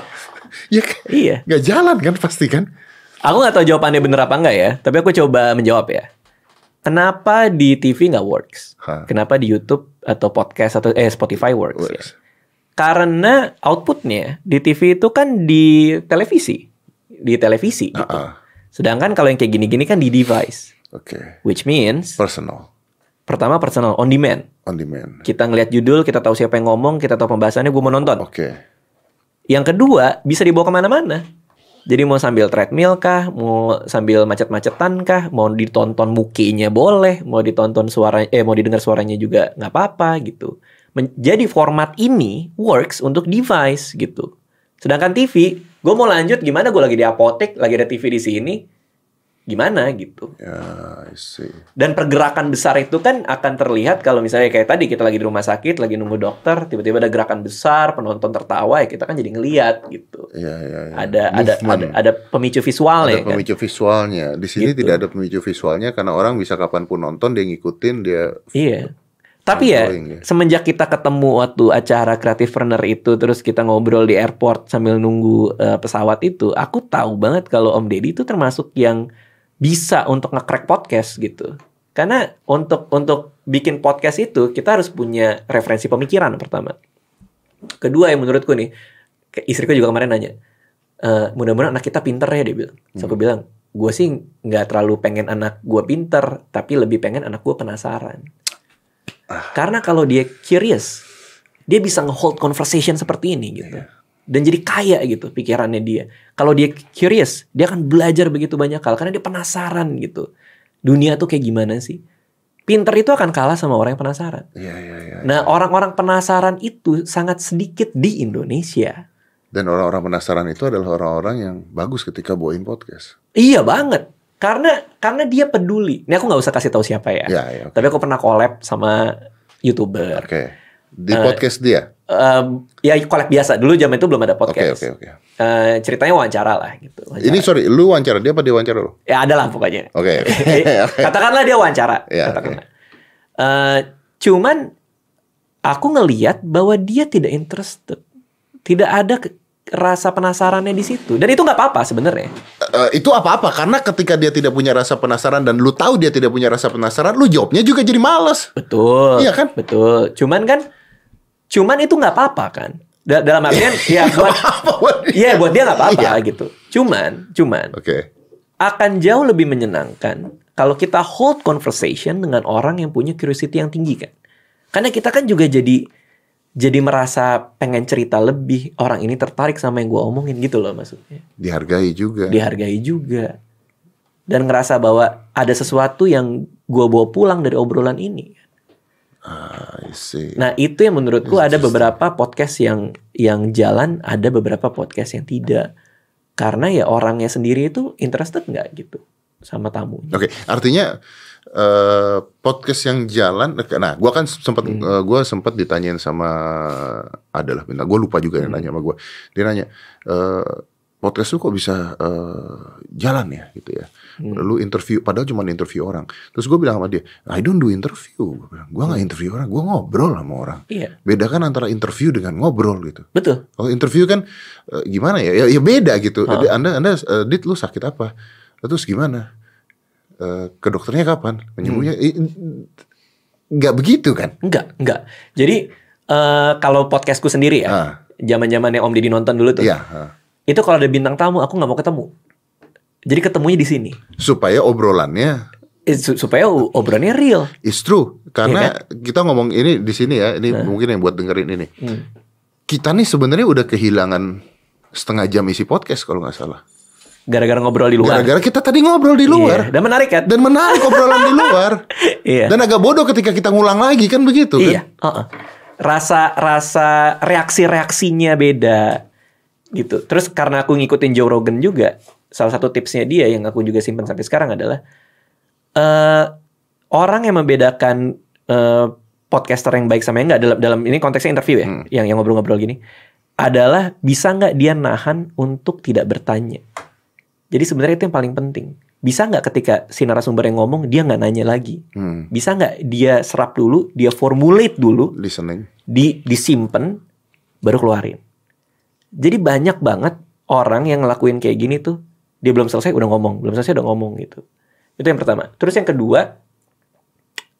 [SPEAKER 1] Ya?
[SPEAKER 2] Iya.
[SPEAKER 1] Nggak jalan kan pasti kan?
[SPEAKER 2] Aku nggak tahu jawabannya bener apa enggak ya, tapi aku coba menjawab ya. Kenapa di TV nggak works?
[SPEAKER 1] Hah.
[SPEAKER 2] Kenapa di YouTube atau podcast atau eh Spotify works, ya?
[SPEAKER 1] Works.
[SPEAKER 2] Karena outputnya di TV itu kan di televisi, di televisi gitu.
[SPEAKER 1] Ah, ah.
[SPEAKER 2] Sedangkan kalau yang kayak gini-gini kan di device,
[SPEAKER 1] Oke.
[SPEAKER 2] which means
[SPEAKER 1] Personal,
[SPEAKER 2] pertama personal on demand.
[SPEAKER 1] on demand.
[SPEAKER 2] Kita ngelihat judul, kita tahu siapa yang ngomong, kita tahu pembahasannya, gue mau nonton.
[SPEAKER 1] Oke.
[SPEAKER 2] Yang kedua, bisa dibawa ke mana-mana. Jadi mau sambil treadmill kah, mau sambil macet-macetan kah, mau ditonton mukinya boleh, mau ditonton suara, eh mau didengar suaranya juga nggak apa-apa gitu. Jadi format ini works untuk device gitu. Sedangkan TV, gue mau lanjut gimana? Gue lagi di apotek, lagi ada TV di sini, gimana gitu.
[SPEAKER 1] Ya, I see.
[SPEAKER 2] Dan pergerakan besar itu kan akan terlihat kalau misalnya kayak tadi kita lagi di rumah sakit, lagi nunggu dokter, tiba-tiba ada gerakan besar, penonton tertawa, ya kita kan jadi ngeliat gitu.
[SPEAKER 1] Ya, ya, ya.
[SPEAKER 2] Ada ada ada ada pemicu visual
[SPEAKER 1] Ada
[SPEAKER 2] ya kan.
[SPEAKER 1] pemicu visualnya. Di sini
[SPEAKER 2] Gitu.
[SPEAKER 1] tidak ada pemicu visualnya karena orang bisa kapan pun nonton dia ngikutin dia.
[SPEAKER 2] Iya. Tapi ya
[SPEAKER 1] ya.
[SPEAKER 2] semenjak kita ketemu waktu acara Creative Runner itu terus kita ngobrol di airport sambil nunggu eh, pesawat itu, aku tahu banget kalau Om Deddy itu termasuk yang bisa untuk nge-crack podcast gitu. Karena untuk untuk bikin podcast itu kita harus punya referensi pemikiran pertama. Kedua yang menurutku nih, istriku juga kemarin nanya, "Eh, mudah-mudahan anak kita pinter ya dia bilang. Terus aku bilang, gue sih nggak terlalu pengen anak gue pinter, tapi lebih pengen anak gue penasaran. Karena kalau dia curious, dia bisa nge-hold conversation seperti ini gitu. Dan jadi kaya gitu pikirannya dia. Kalau dia curious, dia akan belajar begitu banyak hal karena dia penasaran gitu. Dunia tuh kayak gimana sih? Pinter itu akan kalah sama orang yang penasaran.
[SPEAKER 1] Iya, iya, iya.
[SPEAKER 2] Nah, orang-orang penasaran itu sangat sedikit di Indonesia.
[SPEAKER 1] Dan orang-orang penasaran itu adalah orang-orang yang bagus ketika bawain podcast.
[SPEAKER 2] Iya banget. Karena karena dia peduli. Ini aku nggak usah kasih tahu siapa ya.
[SPEAKER 1] Ya, ya, oke.
[SPEAKER 2] Tapi aku pernah collab sama youtuber.
[SPEAKER 1] Oke. Di podcast dia.
[SPEAKER 2] Eh, ya collab biasa dulu zaman itu belum ada
[SPEAKER 1] Oke
[SPEAKER 2] podcast.
[SPEAKER 1] oke oke.
[SPEAKER 2] Eh, ceritanya wawancara lah gitu. Wawancara.
[SPEAKER 1] Ini sorry, lu wawancara dia apa dia wawancara lu?
[SPEAKER 2] ya ada lah pokoknya.
[SPEAKER 1] Oke. oke. (laughs) (laughs)
[SPEAKER 2] Katakanlah dia wawancara.
[SPEAKER 1] Ya,
[SPEAKER 2] katakanlah. Eh, cuman aku ngeliat bahwa dia tidak interested. Tidak ada rasa penasarannya di situ. Dan itu nggak apa-apa sebenarnya.
[SPEAKER 1] Eh, itu apa-apa karena ketika dia tidak punya rasa penasaran dan lu tahu dia tidak punya rasa penasaran, lu jawabnya juga jadi males.
[SPEAKER 2] Betul.
[SPEAKER 1] Iya kan?
[SPEAKER 2] Betul. Cuman kan, cuman itu nggak apa-apa kan. Da- dalam artian, (laughs) ya buat? Iya buat dia nggak apa-apa
[SPEAKER 1] Iya.
[SPEAKER 2] gitu. Cuman, cuman
[SPEAKER 1] Oke.
[SPEAKER 2] akan jauh lebih menyenangkan kalau kita hold conversation dengan orang yang punya curiosity yang tinggi kan. Karena kita kan juga jadi jadi merasa pengen cerita lebih orang ini tertarik sama yang gue omongin gitu loh maksudnya.
[SPEAKER 1] Dihargai juga.
[SPEAKER 2] Dihargai juga dan ngerasa bahwa ada sesuatu yang gue bawa pulang dari obrolan ini.
[SPEAKER 1] See.
[SPEAKER 2] Nah itu yang menurutku ada beberapa podcast yang yang jalan, ada beberapa podcast yang tidak. Karena ya orangnya sendiri itu interested nggak gitu sama tamunya.
[SPEAKER 1] Oke, artinya eh podcast yang jalan. Nah, gua kan sempat
[SPEAKER 2] Hmm.
[SPEAKER 1] eh, gua sempat ditanyain sama adalah bintang. Gua lupa juga yang
[SPEAKER 2] Hmm.
[SPEAKER 1] nanya sama gua. Dia nanya, eh podcast lu kok bisa eh, jalan ya gitu ya.
[SPEAKER 2] Hmm.
[SPEAKER 1] Lu interview, padahal cuma interview orang. Terus gue bilang sama dia, I don't do interview. Gua bilang, Gua nggak interview orang, gua ngobrol sama orang.
[SPEAKER 2] Iya,
[SPEAKER 1] Bedakan antara interview dengan ngobrol gitu.
[SPEAKER 2] betul.
[SPEAKER 1] Kalau interview kan eh, gimana ya? Ya, ya beda gitu. Jadi Anda Anda eh, Dit lu sakit apa? Terus gimana? Eh, ke dokternya kapan? Menyembuhnya
[SPEAKER 2] Hmm.
[SPEAKER 1] Nggak begitu kan?
[SPEAKER 2] Enggak, enggak. Jadi eh, kalau podcastku sendiri ya,
[SPEAKER 1] Ah.
[SPEAKER 2] zaman-zamannya Om Didi nonton dulu tuh.
[SPEAKER 1] Iya, ah.
[SPEAKER 2] Itu kalau ada bintang tamu, aku nggak mau ketemu. Jadi ketemunya di sini.
[SPEAKER 1] supaya obrolannya
[SPEAKER 2] Eh, su- supaya obrolannya real.
[SPEAKER 1] is true. Karena
[SPEAKER 2] Iya
[SPEAKER 1] kita ngomong ini di sini ya, ini mungkin yang buat dengerin ini.
[SPEAKER 2] Hmm.
[SPEAKER 1] Kita nih sebenarnya udah kehilangan setengah jam isi podcast kalau nggak salah.
[SPEAKER 2] Gara-gara ngobrol di luar.
[SPEAKER 1] Gara-gara kita tadi ngobrol di
[SPEAKER 2] Iya,
[SPEAKER 1] luar
[SPEAKER 2] Dan menarik kan?
[SPEAKER 1] dan menarik obrolan di luar. (laughs)
[SPEAKER 2] Iya.
[SPEAKER 1] Dan agak bodoh ketika kita ngulang lagi kan begitu kan?
[SPEAKER 2] Iya. heeh. Rasa rasa reaksi reaksinya beda gitu. Terus karena aku ngikutin Joe Rogan juga, salah satu tipsnya dia yang aku juga simpen sampai sekarang adalah eh orang yang membedakan eh, podcaster yang baik sama yang enggak dalam dalam ini konteksnya interview ya, yang yang ngobrol-ngobrol gini adalah bisa nggak dia nahan untuk tidak bertanya. Jadi sebenarnya itu yang paling penting. Bisa nggak ketika si narasumber yang ngomong dia nggak nanya lagi?
[SPEAKER 1] Hmm,
[SPEAKER 2] Bisa nggak dia serap dulu, dia formulate dulu,
[SPEAKER 1] listening.
[SPEAKER 2] di disimpan, baru keluarin. Jadi banyak banget orang yang ngelakuin kayak gini tuh, dia belum selesai udah ngomong, belum selesai udah ngomong gitu. Itu yang pertama. Terus yang kedua,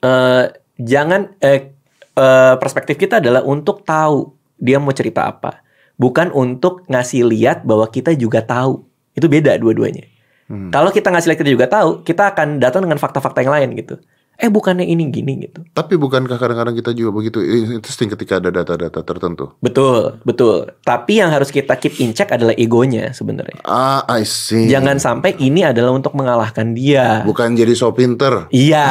[SPEAKER 2] eh jangan eh, eh, perspektif kita adalah untuk tahu dia mau cerita apa, bukan untuk ngasih lihat bahwa kita juga tahu. Itu beda dua-duanya.
[SPEAKER 1] Hmm.
[SPEAKER 2] Kalau kita lihat kita juga tahu, kita akan datang dengan fakta-fakta yang lain gitu. Eh bukannya ini gini gitu.
[SPEAKER 1] Tapi bukankah kadang-kadang kita juga begitu interesting ketika ada data-data tertentu?
[SPEAKER 2] Betul, betul. Tapi yang harus kita keep in check adalah egonya sebenarnya.
[SPEAKER 1] Ah, I see.
[SPEAKER 2] Jangan sampai ini adalah untuk mengalahkan dia.
[SPEAKER 1] Bukan jadi so pinter.
[SPEAKER 2] Iya,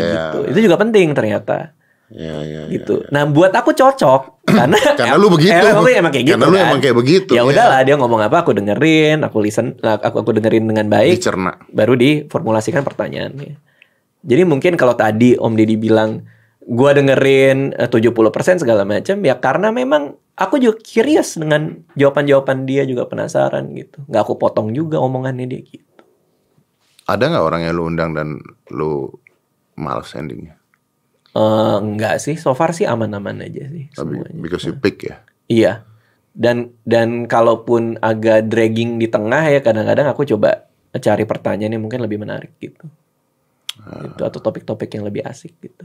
[SPEAKER 1] Iya.
[SPEAKER 2] gitu. Itu juga penting ternyata.
[SPEAKER 1] Ya, ya, ya.
[SPEAKER 2] Gitu. Nah, buat aku cocok (clears throat) karena
[SPEAKER 1] Karena lu begitu.
[SPEAKER 2] Emang, aku emang kayak gitu.
[SPEAKER 1] Karena lu
[SPEAKER 2] kan.
[SPEAKER 1] emang kayak begitu,
[SPEAKER 2] Ya
[SPEAKER 1] ya.
[SPEAKER 2] udahlah, dia ngomong apa aku dengerin, aku listen, aku aku dengerin dengan baik.
[SPEAKER 1] Dicerna.
[SPEAKER 2] baru diformulasikan pertanyaannya. Jadi mungkin kalau tadi Om Deddy bilang gua dengerin eh, 70% segala macam ya karena memang aku juga curious dengan jawaban-jawaban dia juga penasaran gitu. Nggak aku potong juga omongannya dia gitu.
[SPEAKER 1] Ada nggak orang yang lu undang dan lu males endingnya?
[SPEAKER 2] Eh enggak sih, so far sih aman-aman aja sih
[SPEAKER 1] Tapi
[SPEAKER 2] semuanya.
[SPEAKER 1] because you pick ya.
[SPEAKER 2] Iya. Dan dan kalaupun agak dragging di tengah ya kadang-kadang aku coba cari pertanyaan yang mungkin lebih menarik gitu. Gitu, atau topik-topik yang lebih asik gitu.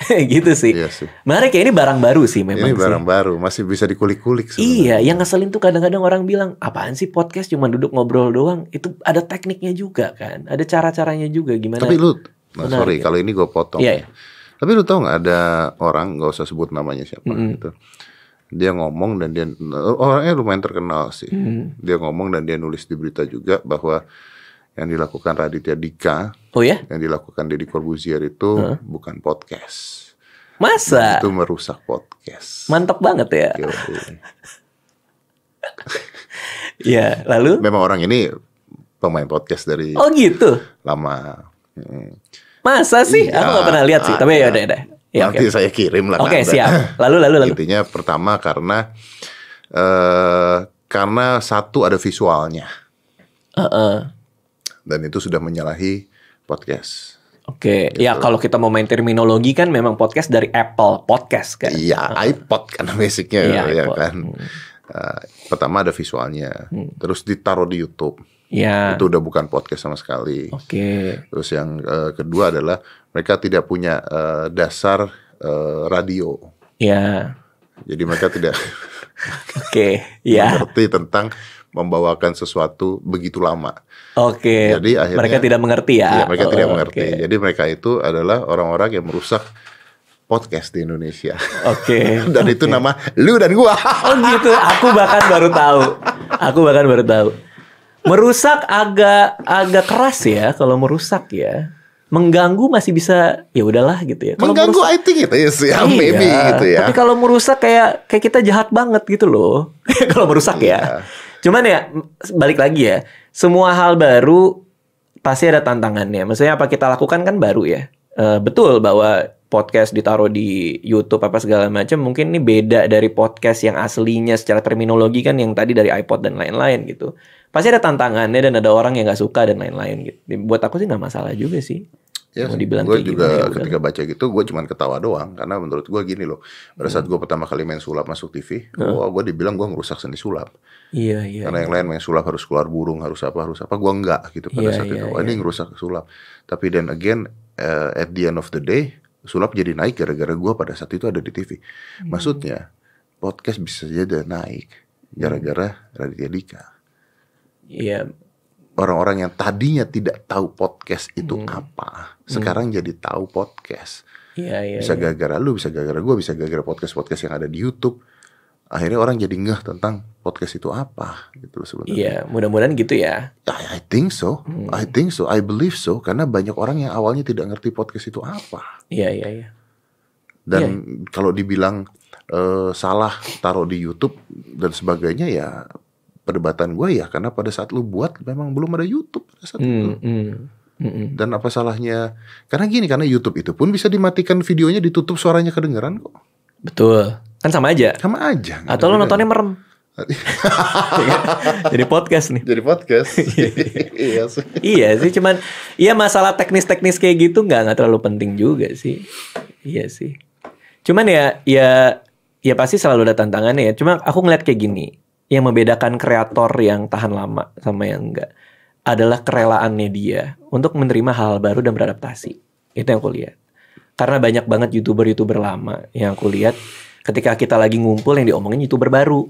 [SPEAKER 2] (laughs) gitu sih.
[SPEAKER 1] Iya sih.
[SPEAKER 2] Menarik ya ini barang baru sih memang
[SPEAKER 1] Ini
[SPEAKER 2] sih.
[SPEAKER 1] barang baru, masih bisa dikulik-kulik.
[SPEAKER 2] Iya, yang ngeselin tuh kadang-kadang orang bilang, apaan sih podcast cuma duduk ngobrol doang? Itu ada tekniknya juga kan, ada cara-caranya juga gimana?
[SPEAKER 1] Tapi lu, nah,
[SPEAKER 2] Menarik
[SPEAKER 1] sorry
[SPEAKER 2] ya.
[SPEAKER 1] kalau ini gue potong.
[SPEAKER 2] Iya, iya.
[SPEAKER 1] Tapi lu tau nggak ada orang nggak usah sebut namanya siapa
[SPEAKER 2] Mm-mm.
[SPEAKER 1] gitu. Dia ngomong dan dia orangnya lumayan terkenal sih.
[SPEAKER 2] Hmm.
[SPEAKER 1] Dia ngomong dan dia nulis di berita juga bahwa yang dilakukan Raditya Dika,
[SPEAKER 2] Oh ya,
[SPEAKER 1] yang dilakukan Deddy Corbuzier itu bukan podcast.
[SPEAKER 2] masa?
[SPEAKER 1] Itu merusak podcast.
[SPEAKER 2] Mantap banget ya.
[SPEAKER 1] Yoi. (laughs)
[SPEAKER 2] Ya, lalu?
[SPEAKER 1] Memang orang ini pemain podcast dari
[SPEAKER 2] Oh gitu.
[SPEAKER 1] lama. Hmm.
[SPEAKER 2] Masa sih?
[SPEAKER 1] Iya,
[SPEAKER 2] Aku gak pernah lihat sih. Tapi ya
[SPEAKER 1] ada.
[SPEAKER 2] udah, udah. Ya,
[SPEAKER 1] Nanti
[SPEAKER 2] oke.
[SPEAKER 1] saya kirim lah.
[SPEAKER 2] Oke,
[SPEAKER 1] ke Anda.
[SPEAKER 2] siap. Lalu lalu lalu.
[SPEAKER 1] Intinya pertama karena eh karena satu ada visualnya
[SPEAKER 2] Heeh.
[SPEAKER 1] dan itu sudah menyalahi podcast.
[SPEAKER 2] Oke, ya
[SPEAKER 1] Gitu.
[SPEAKER 2] kalau kita mau main terminologi kan memang podcast dari Apple Podcast kan.
[SPEAKER 1] Iya, iPod kan (laughs) basicnya
[SPEAKER 2] Iya,
[SPEAKER 1] ya
[SPEAKER 2] iPod.
[SPEAKER 1] kan.
[SPEAKER 2] Hmm.
[SPEAKER 1] Eh, pertama ada visualnya, terus ditaruh di YouTube.
[SPEAKER 2] Ya.
[SPEAKER 1] Itu udah bukan podcast sama sekali.
[SPEAKER 2] Oke.
[SPEAKER 1] Terus yang eh, kedua adalah mereka tidak punya eh, dasar eh, radio.
[SPEAKER 2] Ya.
[SPEAKER 1] Jadi mereka tidak (laughs)
[SPEAKER 2] Oke. Ya.
[SPEAKER 1] mengerti tentang membawakan sesuatu begitu lama.
[SPEAKER 2] Oke.
[SPEAKER 1] Jadi akhirnya-
[SPEAKER 2] mereka tidak mengerti ya.
[SPEAKER 1] Iya, mereka tidak
[SPEAKER 2] Oh,
[SPEAKER 1] mengerti.
[SPEAKER 2] Oke.
[SPEAKER 1] Jadi mereka itu adalah orang-orang yang merusak podcast di Indonesia.
[SPEAKER 2] Oke. (laughs)
[SPEAKER 1] dan itu nama lu dan gua.
[SPEAKER 2] Oh gitu. Aku bahkan baru tahu. Aku bahkan baru tahu. Merusak agak agak keras ya kalau merusak ya. Mengganggu masih bisa ya udahlah gitu ya. Kalau
[SPEAKER 1] Mengganggu
[SPEAKER 2] merusak-
[SPEAKER 1] I think itu ya,
[SPEAKER 2] Iya,
[SPEAKER 1] maybe gitu ya.
[SPEAKER 2] Tapi kalau merusak kayak kayak kita jahat banget gitu loh. (laughs) kalau merusak
[SPEAKER 1] Iya.
[SPEAKER 2] ya. Cuman ya balik lagi ya. Semua hal baru pasti ada tantangannya. Maksudnya apa kita lakukan kan baru ya. Eh, betul bahwa podcast ditaruh di YouTube apa segala macam mungkin ini beda dari podcast yang aslinya secara terminologi kan yang tadi dari iPod dan lain-lain gitu. Pasti ada tantangannya dan ada orang yang nggak suka dan lain-lain gitu. Buat aku sih nggak masalah juga sih.
[SPEAKER 1] Ya,
[SPEAKER 2] Mau dibilang
[SPEAKER 1] gue juga
[SPEAKER 2] gimana, ya udah.
[SPEAKER 1] ketika baca gitu, gue cuman ketawa doang. Karena menurut gue gini loh, pada saat gue pertama kali main sulap masuk TV, wah gue dibilang gue ngerusak seni sulap.
[SPEAKER 2] Iya iya.
[SPEAKER 1] Karena yang lain main sulap harus keluar burung, harus apa, harus apa. Gue enggak gitu pada
[SPEAKER 2] Iya,
[SPEAKER 1] saat
[SPEAKER 2] iya,
[SPEAKER 1] itu. Wah, ini ngerusak sulap. Tapi then again, eh, at the end of the day, sulap jadi naik gara-gara gue pada saat itu ada di TV.
[SPEAKER 2] Hmm.
[SPEAKER 1] Maksudnya, podcast bisa jadi naik gara-gara Raditya Dika.
[SPEAKER 2] Iya.
[SPEAKER 1] Orang-orang yang tadinya tidak tahu podcast itu
[SPEAKER 2] Hmm.
[SPEAKER 1] apa, sekarang jadi tahu podcast.
[SPEAKER 2] Iya iya.
[SPEAKER 1] bisa
[SPEAKER 2] iya.
[SPEAKER 1] gara-gara lu, bisa gara-gara gue, bisa gara-gara podcast-podcast yang ada di YouTube. Akhirnya orang jadi ngeh tentang podcast itu apa gitu loh sebenarnya.
[SPEAKER 2] Iya, mudah-mudahan gitu ya.
[SPEAKER 1] I, I think so,
[SPEAKER 2] Hmm.
[SPEAKER 1] I think so, I believe so, karena banyak orang yang awalnya tidak ngerti podcast itu apa.
[SPEAKER 2] Iya, iya, iya.
[SPEAKER 1] Dan kalau dibilang eh, salah taruh di YouTube dan sebagainya ya perdebatan gue ya karena pada saat lu buat memang belum ada YouTube pada saat itu.
[SPEAKER 2] Hmm, hmm, hmm, hmm.
[SPEAKER 1] Dan apa salahnya? Karena gini, karena YouTube itu pun bisa dimatikan videonya, ditutup suaranya kedengeran kok.
[SPEAKER 2] Betul. Kan sama aja.
[SPEAKER 1] Sama aja.
[SPEAKER 2] Atau lo nontonnya merem. (laughs) Jadi podcast nih.
[SPEAKER 1] jadi podcast. (laughs) iya sih.
[SPEAKER 2] iya sih, cuman iya masalah teknis-teknis kayak gitu nggak nggak terlalu penting juga sih. Iya sih. Cuman ya ya ya pasti selalu ada tantangannya ya. Cuma aku ngeliat kayak gini, yang membedakan kreator yang tahan lama sama yang enggak adalah kerelaannya dia untuk menerima hal baru dan beradaptasi. Itu yang aku lihat. Karena banyak banget youtuber-youtuber lama yang aku lihat ketika kita lagi ngumpul yang diomongin youtuber baru.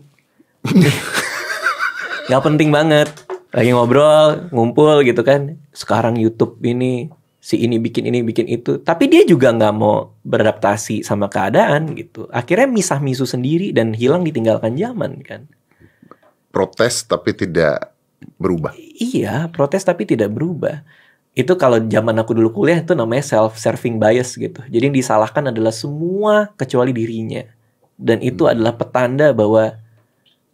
[SPEAKER 2] (laughs) Gak penting banget. Lagi ngobrol, ngumpul gitu kan. Sekarang YouTube ini si ini bikin ini bikin itu. Tapi dia juga nggak mau beradaptasi sama keadaan gitu. Akhirnya misah-misu sendiri dan hilang ditinggalkan zaman kan.
[SPEAKER 1] Protes tapi tidak berubah.
[SPEAKER 2] Iya, protes tapi tidak berubah. Itu kalau zaman aku dulu kuliah itu namanya self-serving bias gitu. Jadi yang disalahkan adalah semua kecuali dirinya. Dan itu adalah petanda bahwa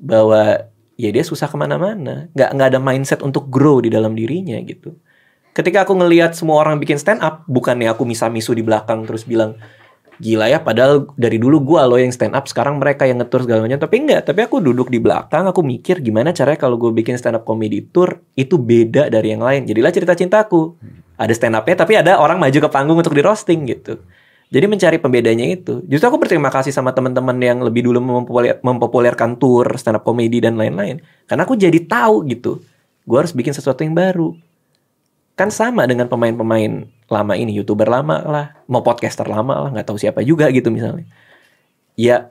[SPEAKER 2] bahwa ya dia susah ke mana-mana. Nggak nggak ada mindset untuk grow di dalam dirinya gitu. Ketika aku ngelihat semua orang bikin stand up, bukannya aku misa-misu di belakang terus bilang gila ya padahal dari dulu gua loh yang stand up sekarang mereka yang ngetur segala macam. Tapi enggak tapi aku duduk di belakang aku mikir gimana caranya kalau gue bikin stand up comedy tour itu beda dari yang lain. Jadilah cerita cintaku. Ada stand upnya tapi ada orang maju ke panggung untuk di roasting gitu jadi mencari pembedanya itu. Justru aku berterima kasih sama teman-teman yang lebih dulu mempopuler- mempopulerkan tour stand up comedy dan lain-lain. Karena aku jadi tahu gitu gue harus bikin sesuatu yang baru. Kan sama dengan pemain-pemain lama ini youtuber lama lah mau podcaster lama lah nggak tahu siapa juga gitu misalnya. Ya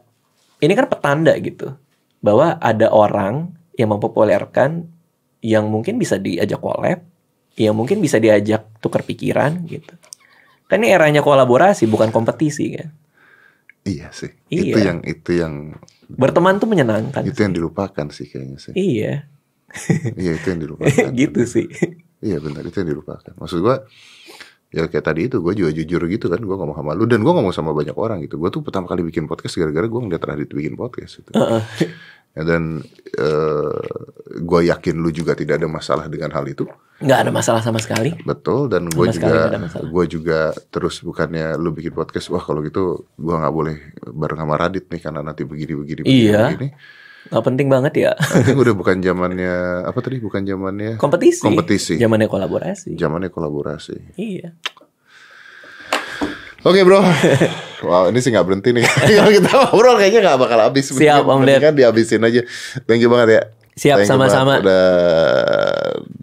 [SPEAKER 2] ini kan petanda gitu bahwa ada orang yang mempopulerkan yang mungkin bisa diajak collab yang mungkin bisa diajak tukar pikiran gitu kan ini eranya kolaborasi bukan kompetisi kan
[SPEAKER 1] Iya sih.
[SPEAKER 2] Iya.
[SPEAKER 1] Itu yang itu yang
[SPEAKER 2] berteman tuh menyenangkan
[SPEAKER 1] itu yang dilupakan sih kayaknya sih.
[SPEAKER 2] iya
[SPEAKER 1] iya itu yang dilupakan. (laughs)
[SPEAKER 2] gitu sih
[SPEAKER 1] Iya benar itu yang dilupakan. Maksud gua ya kayak tadi itu gue juga jujur gitu kan gue ngomong sama lu dan gue ngomong sama banyak orang gitu gue tuh pertama kali bikin podcast gara-gara gue ngeliat Radit bikin podcast gitu
[SPEAKER 2] Heeh.
[SPEAKER 1] dan eh gue yakin lu juga tidak ada masalah dengan hal itu.
[SPEAKER 2] nggak ada masalah sama sekali.
[SPEAKER 1] Betul dan gue juga gue juga terus bukannya lu bikin podcast wah kalau gitu gue nggak boleh bareng sama Radit nih karena nanti begini begini begini,
[SPEAKER 2] Iya.
[SPEAKER 1] begini.
[SPEAKER 2] Nggak penting banget ya.
[SPEAKER 1] I think udah bukan zamannya apa tadi bukan zamannya
[SPEAKER 2] Kompetisi.
[SPEAKER 1] Kompetisi.
[SPEAKER 2] Zamannya kolaborasi.
[SPEAKER 1] zamannya kolaborasi.
[SPEAKER 2] Iya.
[SPEAKER 1] Oke bro, wow ini sih nggak berhenti nih. (laughs) Kalau kita ngobrol kayaknya nggak bakal habis.
[SPEAKER 2] Siap, Om Ded.
[SPEAKER 1] Kan dihabisin aja. Thank you banget ya.
[SPEAKER 2] Siap, sama-sama.
[SPEAKER 1] Udah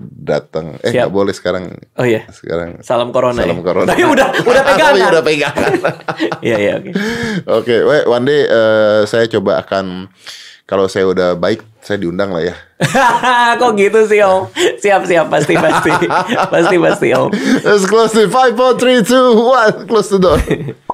[SPEAKER 1] datang. Eh nggak boleh sekarang.
[SPEAKER 2] Oh iya.
[SPEAKER 1] Sekarang.
[SPEAKER 2] Salam corona.
[SPEAKER 1] Salam
[SPEAKER 2] ya?
[SPEAKER 1] corona.
[SPEAKER 2] Tapi udah udah (laughs) pegangan.
[SPEAKER 1] Tapi udah pegangan. (laughs)
[SPEAKER 2] Iya iya oke.
[SPEAKER 1] Oke, weh, one day eh, saya coba akan kalau saya udah baik, saya diundang lah ya. (laughs)
[SPEAKER 2] Kok gitu sih om? Siap siap pasti pasti (laughs) pasti pasti om.
[SPEAKER 1] Let's close the five, four, three, two, one. Close the door. (laughs)